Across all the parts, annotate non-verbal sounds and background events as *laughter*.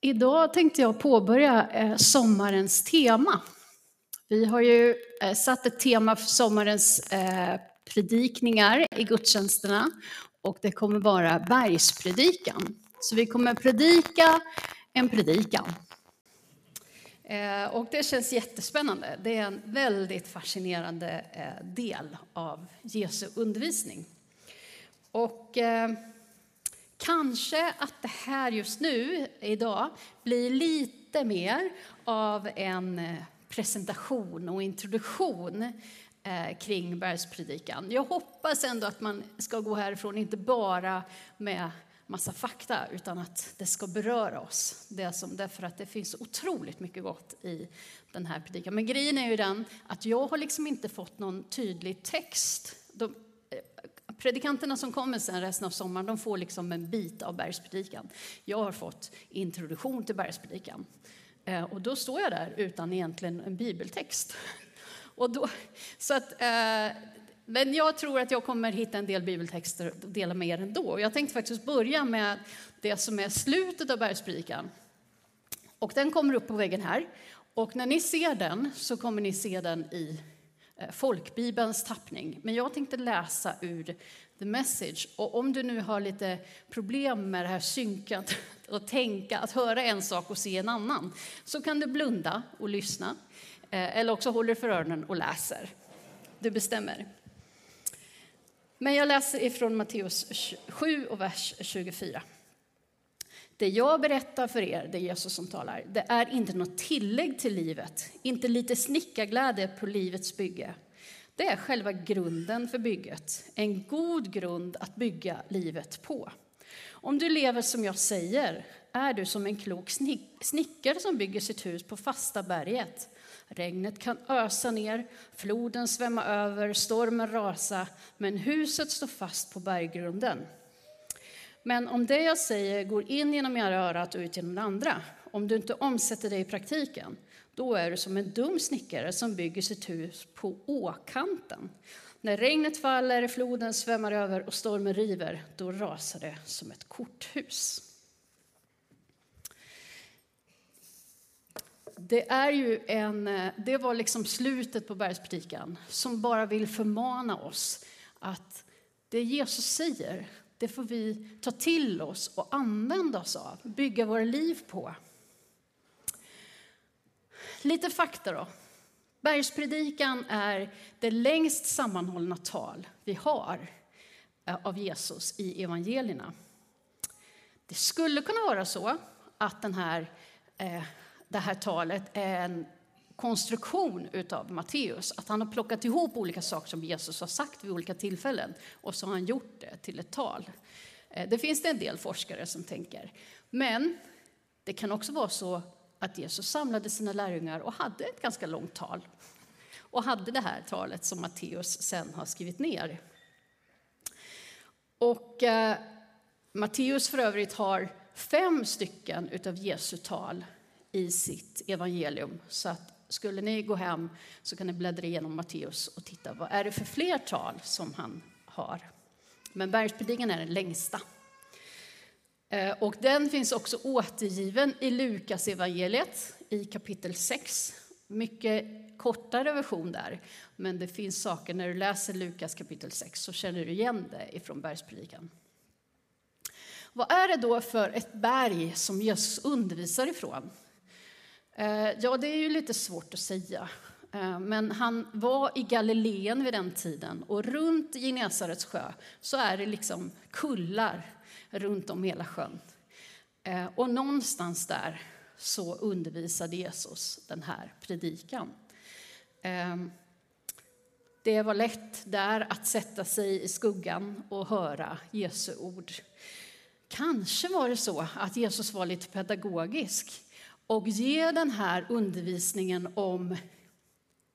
Idag tänkte jag påbörja eh, sommarens tema. Vi har ju eh, satt ett tema för sommarens eh, predikningar i gudstjänsterna och det kommer vara bergspredikan. Så vi kommer predika en predikan. Och det känns jättespännande. Det är en väldigt fascinerande del av Jesu undervisning. Och Kanske att det här just nu, idag, blir lite mer av en eh, presentation och introduktion eh, kring bergspredikan. Jag hoppas ändå att man ska gå härifrån inte bara med massa fakta, utan att det ska beröra oss. Det som, därför att det finns otroligt mycket gott i den här predikan. Men grejen är ju den att jag har liksom inte fått någon tydlig text. De, eh, predikanterna som kommer sen resten av sommaren, de får liksom en bit av bergspredikan. Jag har fått introduktion till bergspredikan. Eh, och då står jag där utan egentligen en bibeltext. *laughs* Och då, så att, eh, men jag tror att jag kommer hitta en del bibeltexter och dela med er ändå. Jag tänkte faktiskt börja med det som är slutet av bergspredikan. Och den kommer upp på väggen här. Och när ni ser den så kommer ni se den i Eh, folkbibelns tappning. Men jag tänkte läsa ur The Message. Och om du nu har lite problem med det här synkat *laughs* och tänka, att höra en sak och se en annan, så kan du blunda och lyssna. Eh, eller också håller för öronen och läser. Du bestämmer. Men jag läser ifrån Matteus 7 och vers 24. Det jag berättar för er, det är Jesus som talar, det är inte något tillägg till livet, inte lite snickarglädje på livets bygge. Det är själva grunden för bygget, en god grund att bygga livet på. Om du lever som jag säger är du som en klok snickare som bygger sitt hus på fasta berget. Regnet kan ösa ner, floden svämma över, stormen rasa, men huset står fast på berggrunden. Men om det jag säger går in genom ena örat och ut genom det andra, om du inte omsätter det i praktiken, då är du som en dum snickare som bygger sitt hus på åkanten. När regnet faller, floden svämmar över och stormen river, då rasar det som ett korthus. Det, är ju en, det var liksom slutet på bergspredikan som bara vill förmana oss att det Jesus säger, det får vi ta till oss och använda oss av, bygga våra liv på. Lite fakta då. Bergspredikan är det längst sammanhållna tal vi har eh, av Jesus i evangelierna. Det skulle kunna vara så att den här, eh, det här talet är en konstruktion av Matteus. Att han har plockat ihop olika saker som Jesus har sagt vid olika tillfällen och så har han gjort det till ett tal. Eh, det finns det en del forskare som tänker. Men det kan också vara så att Jesus samlade sina lärjungar och hade ett ganska långt tal. Och hade det här talet som Matteus sen har skrivit ner. Och eh, Matteus för övrigt har fem stycken utav Jesu tal i sitt evangelium. Så att skulle ni gå hem så kan ni bläddra igenom Matteus och titta vad är det för fler tal som han har. Men bergspredikan är den längsta. Eh, och den finns också återgiven i Lukas evangeliet i kapitel 6. Mycket kortare version där, men det finns saker när du läser Lukas kapitel 6 så känner du igen det ifrån bergspredikan. Vad är det då för ett berg som Jesus undervisar ifrån? Eh, ja, det är ju lite svårt att säga. Eh, men han var i Galileen vid den tiden och runt Genesarets sjö så är det liksom kullar runt om hela sjön. Eh, och någonstans där så undervisade Jesus den här predikan. Det var lätt där att sätta sig i skuggan och höra Jesu ord. Kanske var det så att Jesus var lite pedagogisk och ge den här undervisningen om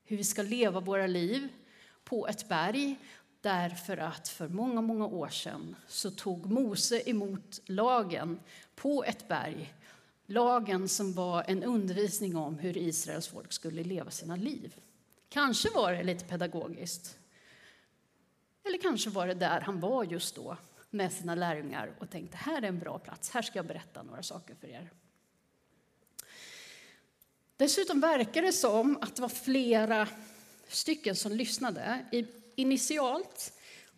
hur vi ska leva våra liv på ett berg därför att för många, många år sedan så tog Mose emot lagen på ett berg. Lagen som var en undervisning om hur Israels folk skulle leva sina liv. Kanske var det lite pedagogiskt. Eller kanske var det där han var just då med sina lärjungar och tänkte här är en bra plats, här ska jag berätta några saker för er. Dessutom verkar det som att det var flera stycken som lyssnade. Initialt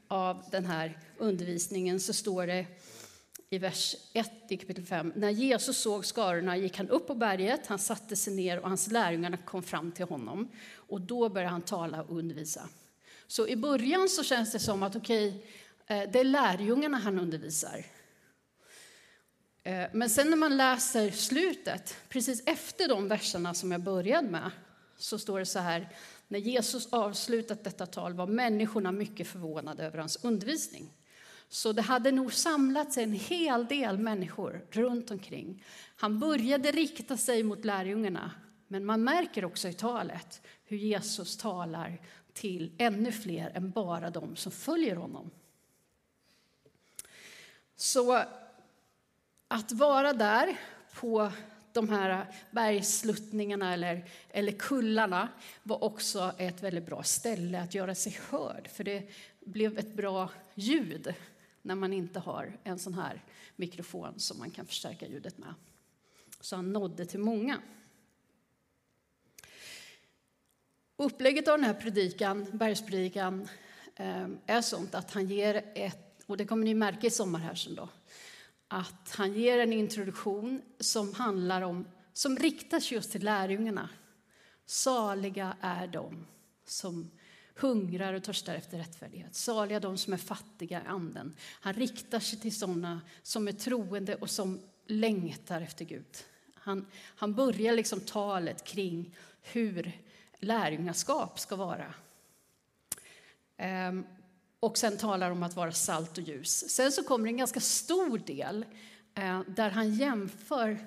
av den här undervisningen så står det i vers 1 i kapitel 5. När Jesus såg skarorna gick han upp på berget, han satte sig ner och hans lärjungar kom fram till honom. Och då började han tala och undervisa. Så i början så känns det som att okej, okay, det är lärjungarna han undervisar. Eh, men sen när man läser slutet, precis efter de verserna som jag började med, så står det så här. När Jesus avslutat detta tal var människorna mycket förvånade över hans undervisning. Så det hade nog samlats en hel del människor runt omkring. Han började rikta sig mot lärjungarna, men man märker också i talet hur Jesus talar till ännu fler än bara de som följer honom. Så att vara där på de här bergssluttningarna eller, eller kullarna var också ett väldigt bra ställe att göra sig hörd, för det blev ett bra ljud när man inte har en sån här mikrofon som man kan förstärka ljudet med. Så han nådde till många. Upplägget av den här predikan, bergspredikan eh, är sånt att han ger ett, och det kommer ni märka i sommar här sen då, att han ger en introduktion som handlar om, som riktas just till lärjungarna. Saliga är de som hungrar och törstar efter rättfärdighet. Saliga de som är fattiga i anden. Han riktar sig till sådana som är troende och som längtar efter Gud. Han, han börjar liksom talet kring hur lärjungaskap ska vara. Ehm, och sen talar om att vara salt och ljus. Sen så kommer en ganska stor del eh, där han jämför,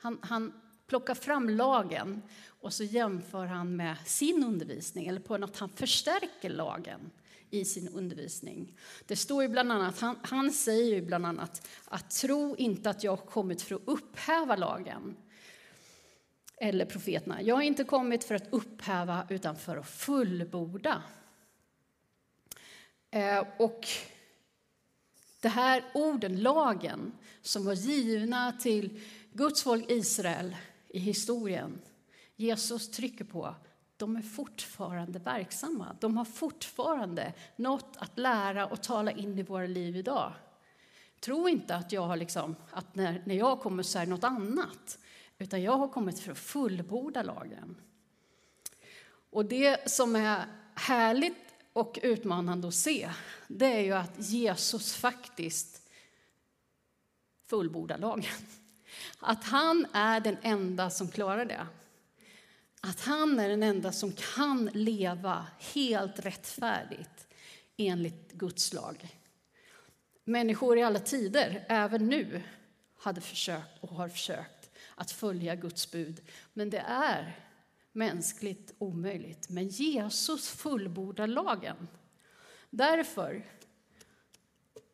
han, han plockar fram lagen och så jämför han med sin undervisning, eller på något han förstärker lagen i sin undervisning. Det står ju bland annat, han, han säger ju bland annat att tro inte att jag kommit för att upphäva lagen eller profeterna. Jag har inte kommit för att upphäva utan för att fullborda. Eh, och det här orden, lagen, som var givna till Guds folk Israel i historien, Jesus trycker på, de är fortfarande verksamma. De har fortfarande något att lära och tala in i våra liv idag. Tro inte att jag har liksom, att när, när jag kommer så är något annat, utan jag har kommit för att fullborda lagen. Och det som är härligt och utmanande att se, det är ju att Jesus faktiskt fullbordar lagen. Att han är den enda som klarar det. Att han är den enda som kan leva helt rättfärdigt enligt Guds lag. Människor i alla tider, även nu, hade försökt och har försökt att följa Guds bud. Men det är mänskligt omöjligt. Men Jesus fullbordar lagen. Därför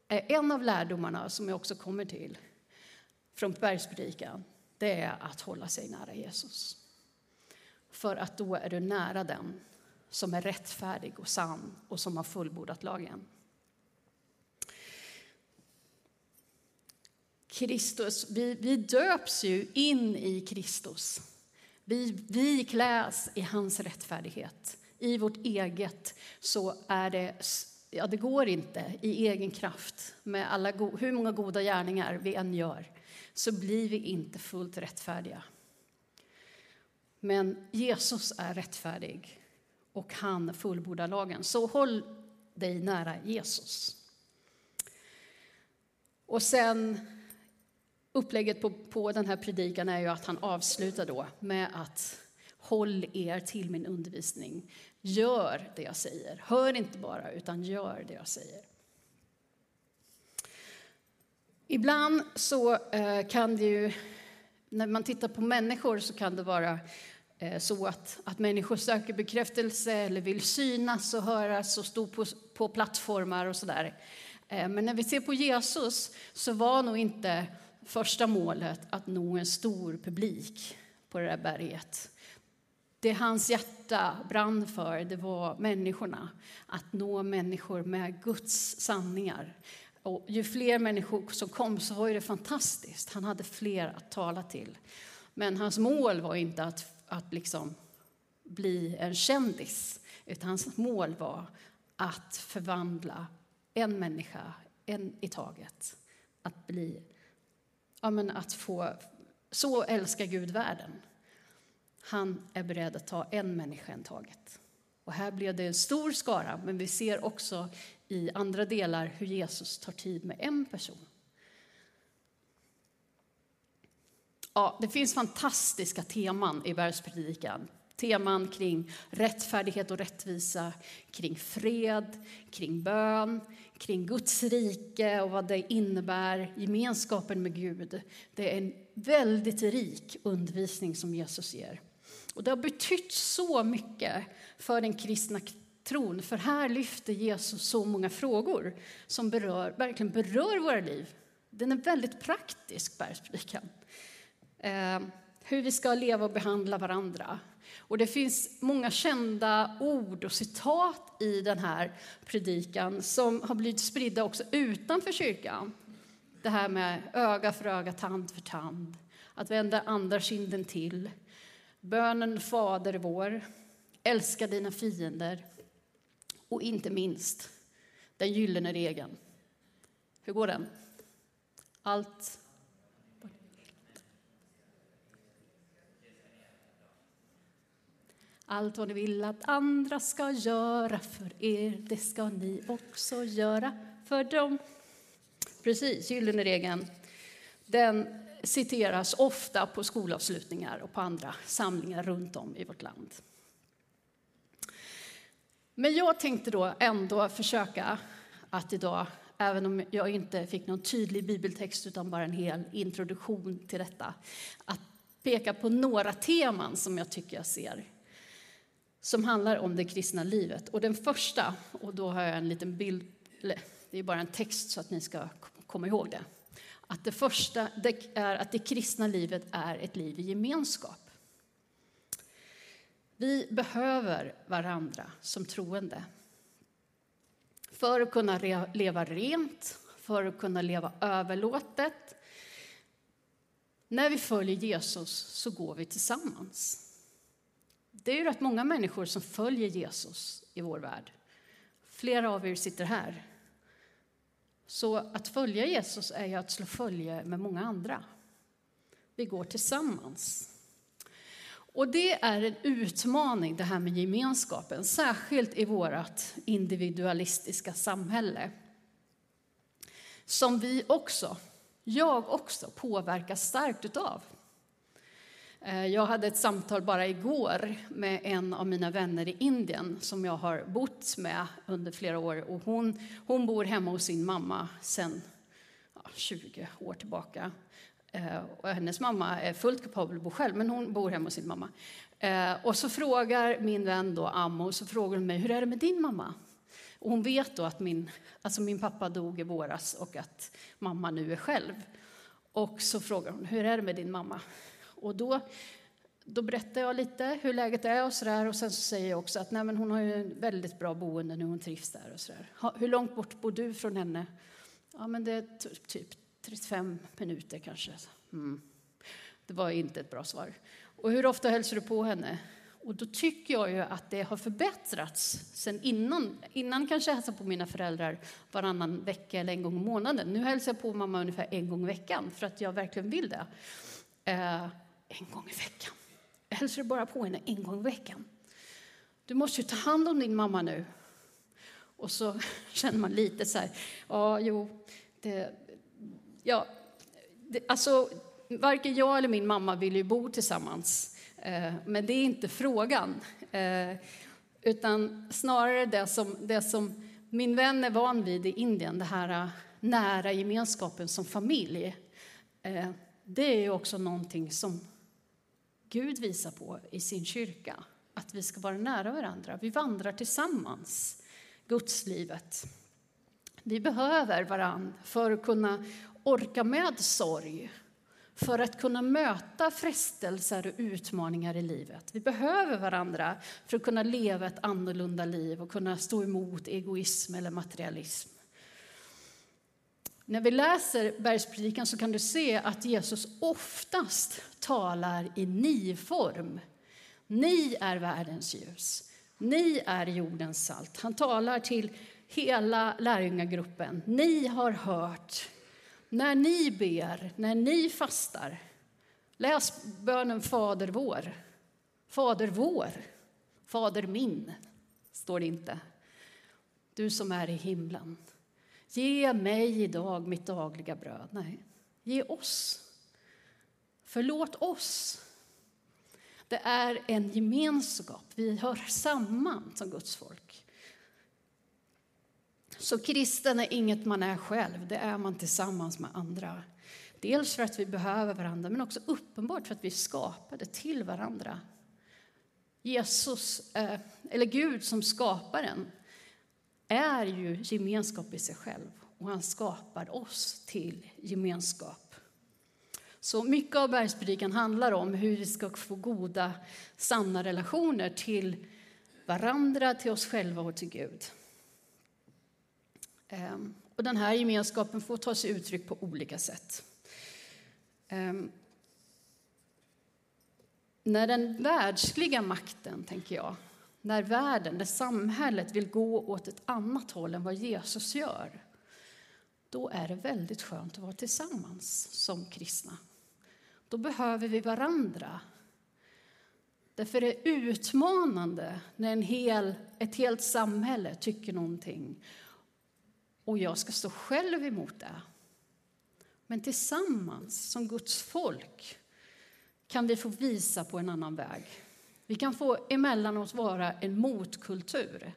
är en av lärdomarna som jag också kommer till från bergspredikan, det är att hålla sig nära Jesus. För att då är du nära den som är rättfärdig och sann och som har fullbordat lagen. Kristus, vi, vi döps ju in i Kristus. Vi, vi kläs i hans rättfärdighet. I vårt eget så är det, ja det går inte i egen kraft med alla, hur många goda gärningar vi än gör så blir vi inte fullt rättfärdiga. Men Jesus är rättfärdig och han fullbordar lagen. Så håll dig nära Jesus. Och sen upplägget på, på den här predikan är ju att han avslutar då med att håll er till min undervisning. Gör det jag säger. Hör inte bara, utan gör det jag säger. Ibland så eh, kan det ju, när man tittar på människor så kan det vara eh, så att, att människor söker bekräftelse eller vill synas och höras och stå på, på plattformar och sådär. Eh, men när vi ser på Jesus så var nog inte första målet att nå en stor publik på det där berget. Det hans hjärta brann för det var människorna, att nå människor med Guds sanningar. Och ju fler människor som kom så var det fantastiskt. Han hade fler att tala till. Men hans mål var inte att, att liksom bli en kändis, utan hans mål var att förvandla en människa, en i taget. Att bli, ja men att få, så älskar Gud världen. Han är beredd att ta en människa i taget. Och här blev det en stor skara, men vi ser också i andra delar hur Jesus tar tid med en person. Ja, det finns fantastiska teman i bergspredikan. Teman kring rättfärdighet och rättvisa, kring fred, kring bön, kring Guds rike och vad det innebär, gemenskapen med Gud. Det är en väldigt rik undervisning som Jesus ger. Och det har betytt så mycket för den kristna tron, för här lyfter Jesus så många frågor som berör, verkligen berör våra liv. Den är väldigt praktisk, bergspredikan. Eh, hur vi ska leva och behandla varandra. Och det finns många kända ord och citat i den här predikan som har blivit spridda också utanför kyrkan. Det här med öga för öga, tand för tand, att vända andra kinden till. Bönen Fader vår, älska dina fiender och inte minst den gyllene regeln. Hur går den? Allt Allt vad ni vill att andra ska göra för er, det ska ni också göra för dem. Precis, gyllene regeln. Den citeras ofta på skolavslutningar och på andra samlingar runt om i vårt land. Men jag tänkte då ändå försöka att idag, även om jag inte fick någon tydlig bibeltext utan bara en hel introduktion till detta, att peka på några teman som jag tycker jag ser som handlar om det kristna livet. Och den första, och då har jag en liten bild, det är bara en text så att ni ska komma ihåg det. Att det första det är att det kristna livet är ett liv i gemenskap. Vi behöver varandra som troende. För att kunna leva rent, för att kunna leva överlåtet. När vi följer Jesus så går vi tillsammans. Det är ju rätt många människor som följer Jesus i vår värld. Flera av er sitter här. Så att följa Jesus är ju att slå följe med många andra. Vi går tillsammans. Och det är en utmaning, det här med gemenskapen, särskilt i vårt individualistiska samhälle. Som vi också, jag också, påverkas starkt utav. Eh, jag hade ett samtal bara igår med en av mina vänner i Indien som jag har bott med under flera år. Och hon, hon bor hemma hos sin mamma sedan ja, 20 år tillbaka. Eh, och hennes mamma är fullt kapabel att bo själv, men hon bor hemma hos sin mamma. Eh, och så frågar min vän då, Ammo, så frågar hon mig, hur är det med din mamma? Och hon vet då att min, alltså min pappa dog i våras och att mamma nu är själv. Och så frågar hon, hur är det med din mamma? Och då, då berättar jag lite hur läget är och sådär. Och sen så säger jag också att nej, men hon har ju en väldigt bra boende nu, hon trivs där och sådär. Hur långt bort bor du från henne? Ja, men det är typ 35 minuter kanske. Mm. Det var inte ett bra svar. Och hur ofta hälsar du på henne? Och då tycker jag ju att det har förbättrats sen innan. Innan kanske jag hälsade på mina föräldrar varannan vecka eller en gång i månaden. Nu hälsar jag på mamma ungefär en gång i veckan för att jag verkligen vill det. Eh, en gång i veckan. Jag hälsar bara på henne en gång i veckan. Du måste ju ta hand om din mamma nu. Och så *laughs* känner man lite så här, ja, jo, det, ja, det, alltså, varken jag eller min mamma vill ju bo tillsammans. Eh, men det är inte frågan. Eh, utan snarare det som, det som min vän är van vid i Indien, det här eh, nära gemenskapen som familj. Eh, det är ju också någonting som Gud visar på i sin kyrka. Att vi ska vara nära varandra. Vi vandrar tillsammans, Gudslivet. Vi behöver varandra för att kunna orka med sorg, för att kunna möta frestelser och utmaningar i livet. Vi behöver varandra för att kunna leva ett annorlunda liv och kunna stå emot egoism eller materialism. När vi läser bergspredikan så kan du se att Jesus oftast talar i ni-form. Ni är världens ljus. Ni är jordens salt. Han talar till hela lärjungagruppen. Ni har hört. När ni ber, när ni fastar, läs bönen Fader vår. Fader vår, Fader min, står det inte. Du som är i himlen. Ge mig idag mitt dagliga bröd. Nej, ge oss. Förlåt oss. Det är en gemenskap. Vi hör samman som Guds folk. Så kristen är inget man är själv, det är man tillsammans med andra. Dels för att vi behöver varandra, men också uppenbart för att vi är skapade till varandra. Jesus, eh, eller Gud som skaparen, är ju gemenskap i sig själv och han skapar oss till gemenskap. Så mycket av bergspredikan handlar om hur vi ska få goda, sanna relationer till varandra, till oss själva och till Gud. Ehm, och den här gemenskapen får ta sig uttryck på olika sätt. Ehm, när den världsliga makten, tänker jag, när världen, när samhället vill gå åt ett annat håll än vad Jesus gör, då är det väldigt skönt att vara tillsammans som kristna. Då behöver vi varandra. Därför är det utmanande när en hel, ett helt samhälle tycker någonting och jag ska stå själv emot det. Men tillsammans, som Guds folk, kan vi få visa på en annan väg. Vi kan få emellanåt vara en motkultur.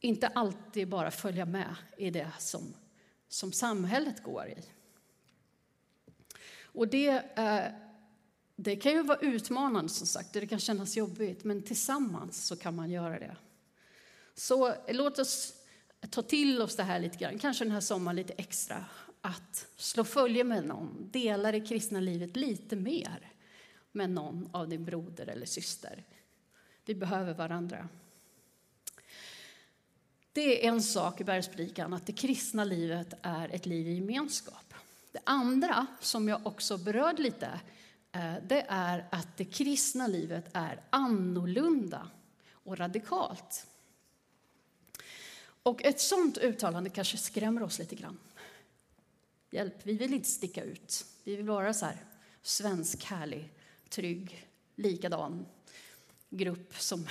Inte alltid bara följa med i det som, som samhället går i. Och det, eh, det kan ju vara utmanande, som sagt, det kan kännas jobbigt, men tillsammans så kan man göra det. Så låt oss ta till oss det här lite grann, kanske den här sommaren lite extra, att slå följe med någon, dela det kristna livet lite mer med någon av din broder eller syster. Vi behöver varandra. Det är en sak i bergspredikan, att det kristna livet är ett liv i gemenskap. Det andra, som jag också berörde lite, eh, det är att det kristna livet är annorlunda och radikalt. Och ett sånt uttalande kanske skrämmer oss lite grann. Hjälp, vi vill inte sticka ut. Vi vill vara så här svensk, härlig, trygg, likadan grupp som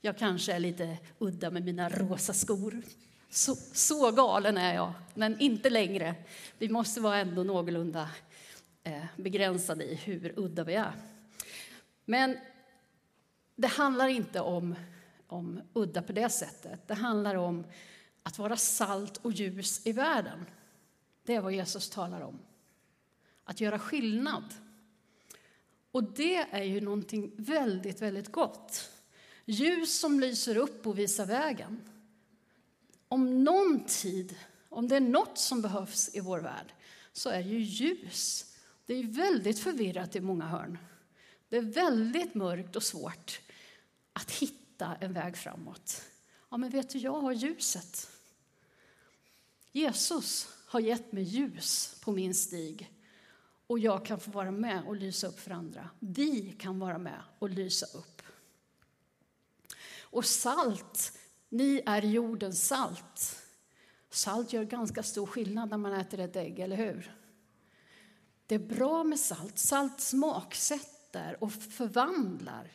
jag kanske är lite udda med mina rosa skor. Så, så galen är jag, men inte längre. Vi måste vara ändå någorlunda eh, begränsade i hur udda vi är. Men det handlar inte om, om udda på det sättet. Det handlar om att vara salt och ljus i världen. Det är vad Jesus talar om. Att göra skillnad. Och det är ju någonting väldigt, väldigt gott. Ljus som lyser upp och visar vägen. Om någon tid, om det är något som behövs i vår värld, så är ju ljus. Det är väldigt förvirrat i många hörn. Det är väldigt mörkt och svårt att hitta en väg framåt. Ja, men vet du, jag har ljuset. Jesus har gett mig ljus på min stig och jag kan få vara med och lysa upp för andra. Vi kan vara med och lysa upp. Och salt, ni är jordens salt. Salt gör ganska stor skillnad när man äter ett ägg, eller hur? Det är bra med salt. Salt smaksätter och förvandlar.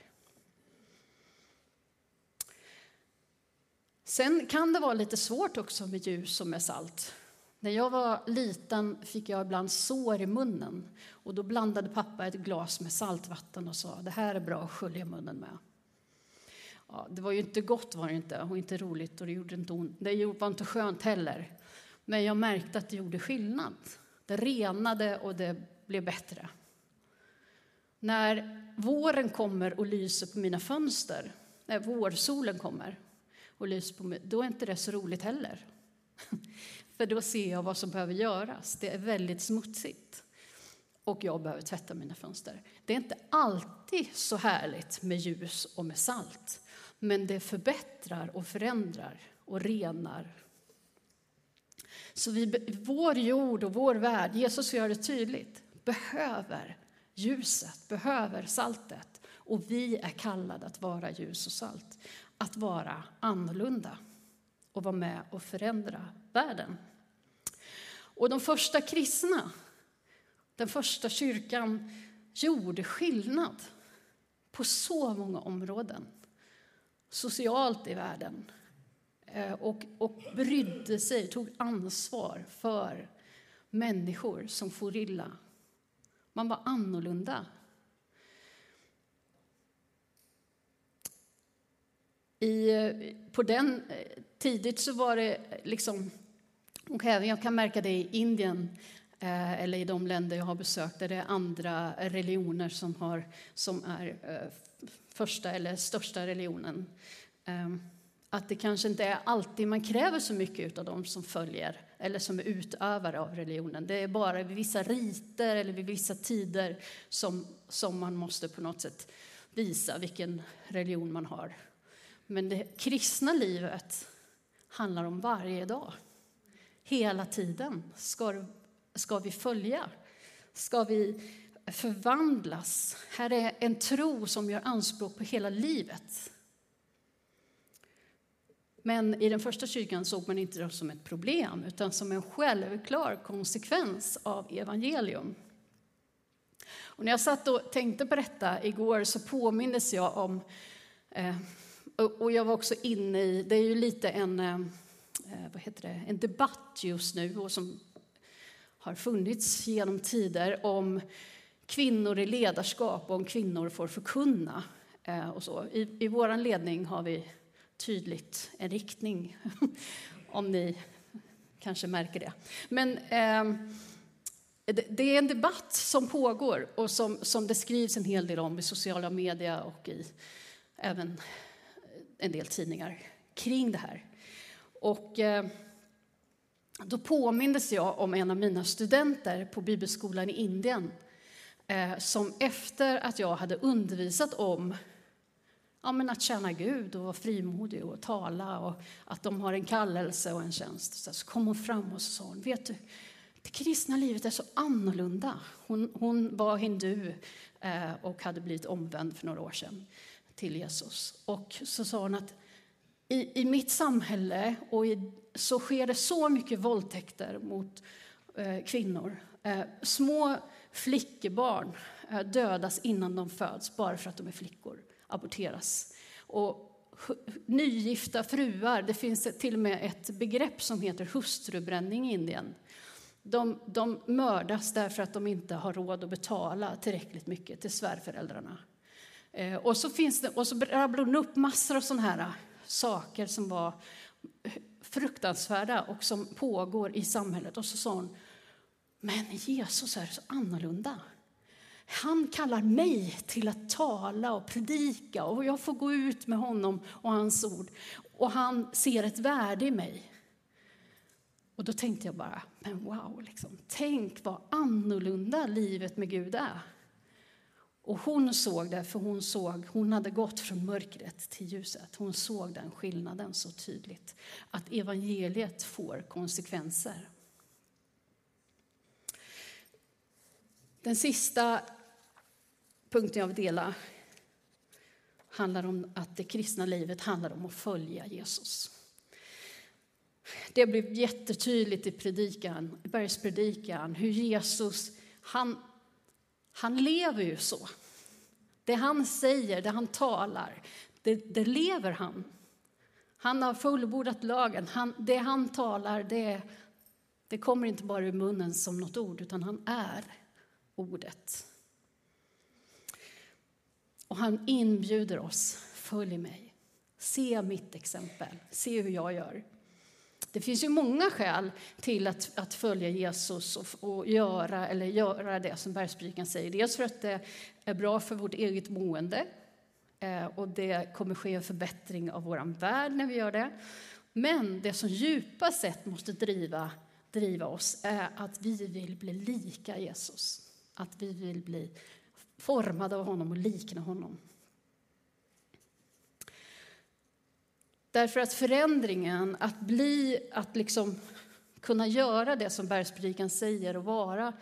Sen kan det vara lite svårt också med ljus och med salt. När jag var liten fick jag ibland sår i munnen. Och Då blandade pappa ett glas med saltvatten och sa det här är bra att skölja munnen med. Ja, det var ju inte gott var det inte, och inte roligt och det gjorde inte ont. Det var inte skönt heller. Men jag märkte att det gjorde skillnad. Det renade och det blev bättre. När våren kommer och lyser på mina fönster, när vårsolen kommer och lyser på mig, då är inte det så roligt heller. *laughs* För då ser jag vad som behöver göras. Det är väldigt smutsigt. Och jag behöver tvätta mina fönster. Det är inte alltid så härligt med ljus och med salt. Men det förbättrar och förändrar och renar. Så vi, vår jord och vår värld, Jesus gör det tydligt, behöver Ljuset behöver saltet och vi är kallade att vara ljus och salt. Att vara annorlunda och vara med och förändra världen. Och de första kristna, den första kyrkan, gjorde skillnad på så många områden. Socialt i världen. Eh, och, och brydde sig, tog ansvar för människor som for illa. Man var annorlunda. I, på den eh, tidigt så var det eh, liksom, och även jag kan märka det i Indien eh, eller i de länder jag har besökt där det är andra religioner som, har, som är eh, första eller största religionen. Ehm, att det kanske inte är alltid man kräver så mycket av dem som följer eller som är utövare av religionen. Det är bara vid vissa riter eller vid vissa tider som, som man måste på något sätt visa vilken religion man har. Men det kristna livet handlar om varje dag. Hela tiden ska, ska vi följa. Ska vi förvandlas. Här är en tro som gör anspråk på hela livet. Men i den första kyrkan såg man inte det som ett problem utan som en självklar konsekvens av evangelium. Och när jag satt och tänkte på detta igår så påmindes jag om eh, och jag var också inne i, det är ju lite en, eh, eh, vad heter det, en debatt just nu och som har funnits genom tider om kvinnor i ledarskap och om kvinnor får förkunna. Eh, och så. I, I vår ledning har vi tydligt en riktning, *laughs* om ni kanske märker det. Men eh, det är en debatt som pågår och som, som det skrivs en hel del om i sociala medier och i även en del tidningar kring det här. Och eh, då påmindes jag om en av mina studenter på bibelskolan i Indien Eh, som efter att jag hade undervisat om ja, men att tjäna Gud och vara frimodig och tala och att de har en kallelse och en tjänst. Så kom hon fram och sa hon, vet du, det kristna livet är så annorlunda. Hon, hon var hindu eh, och hade blivit omvänd för några år sedan till Jesus. Och så sa hon att i, i mitt samhälle och i, så sker det så mycket våldtäkter mot eh, kvinnor. Eh, små flickebarn eh, dödas innan de föds bara för att de är flickor, aborteras. Och nygifta fruar, det finns till och med ett begrepp som heter hustrubränning i Indien. De, de mördas därför att de inte har råd att betala tillräckligt mycket till svärföräldrarna. Eh, och så, finns det, och så rabblar hon upp massor av sådana här eh, saker som var fruktansvärda och som pågår i samhället. Och så sa hon, men Jesus är så annorlunda. Han kallar mig till att tala och predika och jag får gå ut med honom och hans ord. Och han ser ett värde i mig. Och då tänkte jag bara, men wow, liksom, tänk vad annorlunda livet med Gud är. Och hon såg det, för hon såg, hon hade gått från mörkret till ljuset. Hon såg den skillnaden så tydligt. Att evangeliet får konsekvenser. Den sista punkten jag vill dela handlar om att det kristna livet handlar om att följa Jesus. Det blev jättetydligt i predikan, bergspredikan hur Jesus han han lever ju så. Det han säger, det han talar, det, det lever han. Han har fullbordat lagen. Han, det han talar, det, det kommer inte bara ur munnen som något ord, utan han är ordet. Och han inbjuder oss, följ mig. Se mitt exempel, se hur jag gör. Det finns ju många skäl till att, att följa Jesus och, och, göra, eller göra det som bergspredikan säger. Dels för att det är bra för vårt eget mående eh, och det kommer ske en förbättring av vår värld när vi gör det. Men det som djupast sett måste driva, driva oss är att vi vill bli lika Jesus. Att vi vill bli formade av honom och likna honom. Därför att förändringen, att bli, att liksom kunna göra det som bergspredikan säger och vara,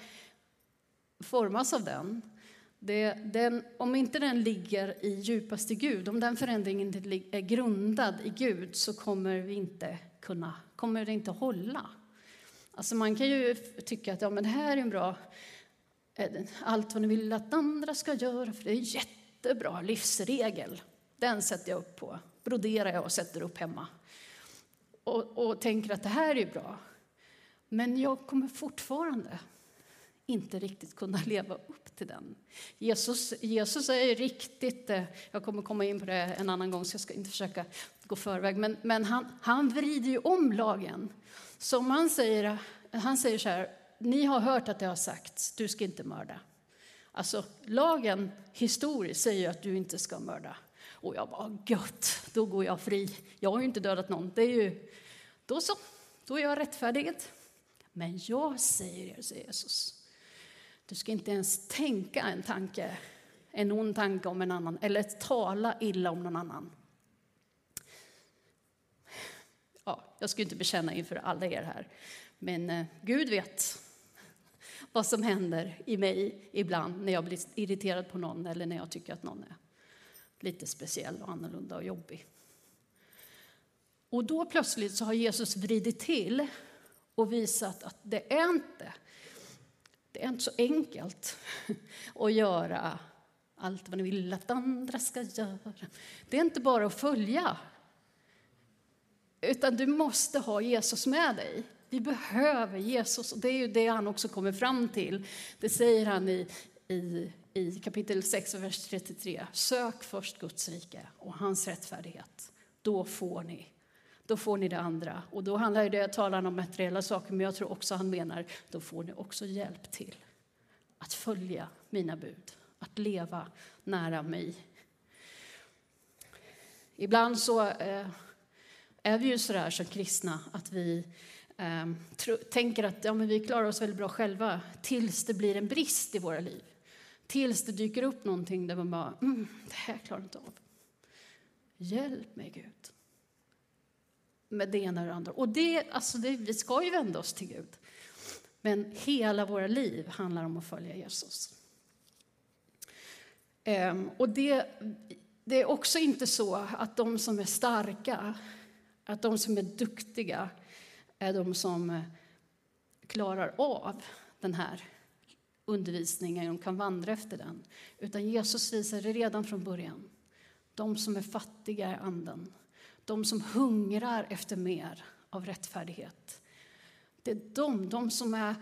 formas av den, Det, den, om inte den ligger i djupaste Gud, om den förändringen inte är grundad i Gud så kommer, vi inte kunna, kommer det inte hålla. Alltså man kan ju tycka att ja, men det här är en bra, Eh, allt vad ni vill att andra ska göra, för det är en jättebra livsregel. Den sätter jag upp på, broderar jag och sätter upp hemma. Och, och tänker att det här är bra. Men jag kommer fortfarande inte riktigt kunna *laughs* leva upp till den. Jesus, Jesus är riktigt, eh, jag kommer komma in på det en annan gång så jag ska inte försöka gå förväg, men, men han, han vrider ju om lagen. Som han säger, han säger så här, ni har hört att det har sagts, du ska inte mörda. Alltså lagen historiskt säger att du inte ska mörda. Och jag bara, gött, då går jag fri. Jag har ju inte dödat någon. Det är ju, då så, då är jag rättfärdig. Men jag säger er, säger Jesus, du ska inte ens tänka en tanke, en ond tanke om en annan, eller tala illa om någon annan. Ja, jag ska inte bekänna inför alla er här, men eh, Gud vet vad som händer i mig ibland när jag blir irriterad på någon eller när jag tycker att någon är lite speciell och annorlunda och jobbig. Och då plötsligt så har Jesus vridit till och visat att det är inte det är inte så enkelt att göra allt vad ni vill att andra ska göra. Det är inte bara att följa, utan du måste ha Jesus med dig. Vi behöver Jesus, och det är ju det han också kommer fram till. Det säger han i, i, i kapitel 6, vers 33. Sök först Guds rike och hans rättfärdighet. Då får ni då får ni det andra. Och då handlar det, talar om materiella saker, men jag tror också han menar, då får ni också hjälp till att följa mina bud, att leva nära mig. Ibland så eh, är vi ju sådär som kristna att vi Ehm, tänker att ja, men vi klarar oss väldigt bra själva tills det blir en brist i våra liv. Tills det dyker upp någonting där man bara, mm, det här klarar jag inte av. Hjälp mig Gud med det ena och det andra. Och det, alltså det, vi ska ju vända oss till Gud. Men hela våra liv handlar om att följa Jesus. Ehm, och det, det är också inte så att de som är starka, att de som är duktiga är de som eh, klarar av den här undervisningen de kan vandra efter den. Utan Jesus visar det redan från början. De som är fattiga i anden, de som hungrar efter mer av rättfärdighet. Det är de, de som, är,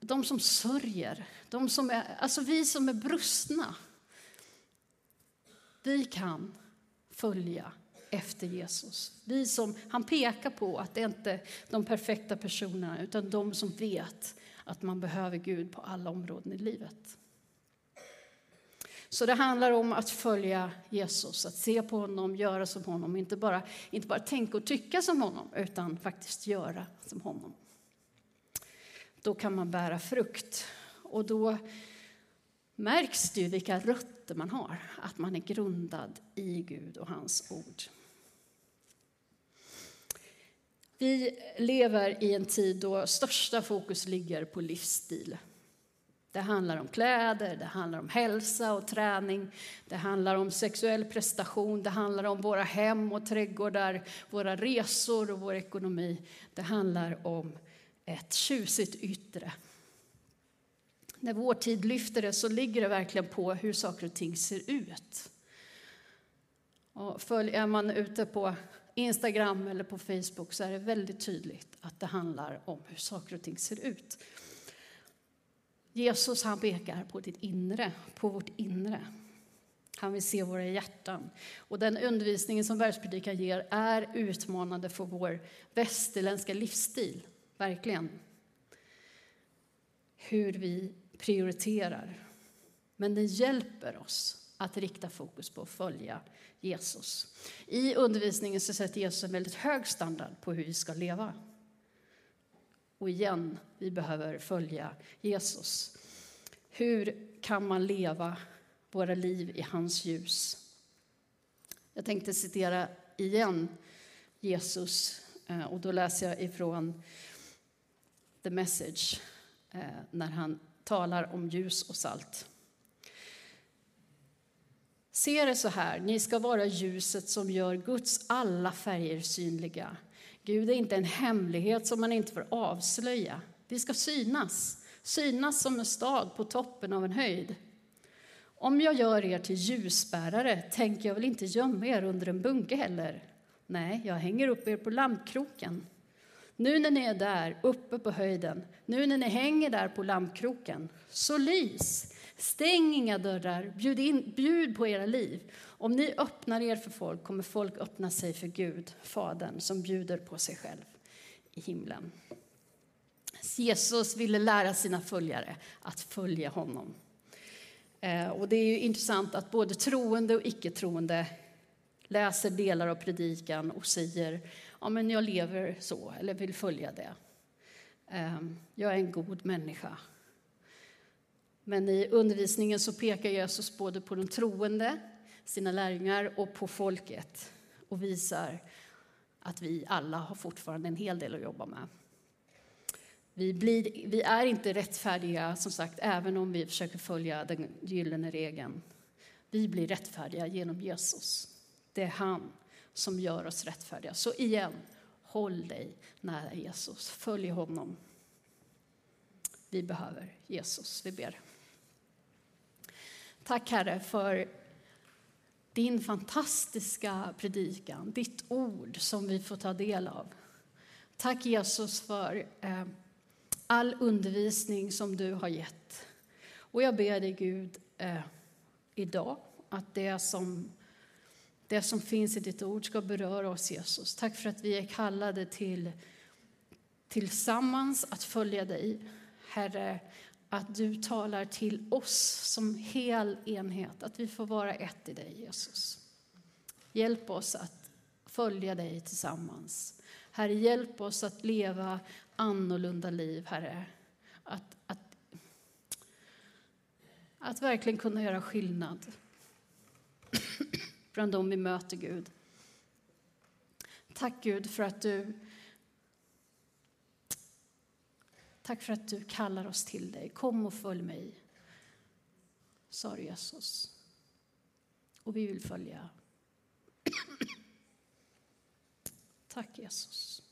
de som sörjer, de som är, alltså vi som är brustna. Vi kan följa efter Jesus. Vi som, han pekar på att det inte är de perfekta personerna utan de som vet att man behöver Gud på alla områden i livet. Så det handlar om att följa Jesus, att se på honom, göra som honom. Inte bara, inte bara tänka och tycka som honom, utan faktiskt göra som honom. Då kan man bära frukt. Och då märks det ju vilka rötter man har, att man är grundad i Gud och hans ord. Vi lever i en tid då största fokus ligger på livsstil. Det handlar om kläder, det handlar om hälsa och träning, det handlar om sexuell prestation, det handlar om våra hem och trädgårdar, våra resor och vår ekonomi. Det handlar om ett tjusigt yttre. När vår tid lyfter det så ligger det verkligen på hur saker och ting ser ut. Och följer man ute på Instagram eller på Facebook så är det väldigt tydligt att det handlar om hur saker och ting ser ut. Jesus han pekar på ditt inre, på vårt inre. Han vill se våra hjärtan. Och den undervisningen som världspredikan ger är utmanande för vår västerländska livsstil. Verkligen. Hur vi prioriterar. Men den hjälper oss att rikta fokus på att följa Jesus. I undervisningen så sätter Jesus en väldigt hög standard på hur vi ska leva. Och igen, vi behöver följa Jesus. Hur kan man leva våra liv i hans ljus? Jag tänkte citera igen Jesus, eh, och då läser jag ifrån The Message, eh, när han talar om ljus och salt. Se det så här, ni ska vara ljuset som gör Guds alla färger synliga. Gud är inte en hemlighet som man inte får avslöja. Vi ska synas, synas som en stad på toppen av en höjd. Om jag gör er till ljusbärare tänker jag väl inte gömma er under en bunke heller. Nej, jag hänger upp er på lampkroken. Nu när ni är där, uppe på höjden, nu när ni hänger där på lampkroken, så lys. Stäng inga dörrar, bjud, in, bjud på era liv. Om ni öppnar er för folk kommer folk öppna sig för Gud, Fadern, som bjuder på sig själv i himlen. Jesus ville lära sina följare att följa honom. Eh, och det är ju intressant att både troende och icke-troende läser delar av predikan och säger ja, men jag lever så, eller vill följa det. Eh, jag är en god människa. Men i undervisningen så pekar Jesus både på de troende, sina lärjungar, och på folket och visar att vi alla har fortfarande en hel del att jobba med. Vi, blir, vi är inte rättfärdiga, som sagt, även om vi försöker följa den gyllene regeln. Vi blir rättfärdiga genom Jesus. Det är han som gör oss rättfärdiga. Så igen, håll dig nära Jesus. Följ honom. Vi behöver Jesus. Vi ber. Tack Herre för din fantastiska predikan, ditt ord som vi får ta del av. Tack Jesus för eh, all undervisning som du har gett. Och jag ber dig Gud eh, idag att det som, det som finns i ditt ord ska beröra oss Jesus. Tack för att vi är kallade till tillsammans att följa dig. Herre, att du talar till oss som hel enhet, att vi får vara ett i dig Jesus. Hjälp oss att följa dig tillsammans. Herre, hjälp oss att leva annorlunda liv, Herre. Att, att, att verkligen kunna göra skillnad bland dem vi möter, Gud. Tack Gud för att du Tack för att du kallar oss till dig. Kom och följ mig, sa Jesus. Och vi vill följa. Tack Jesus.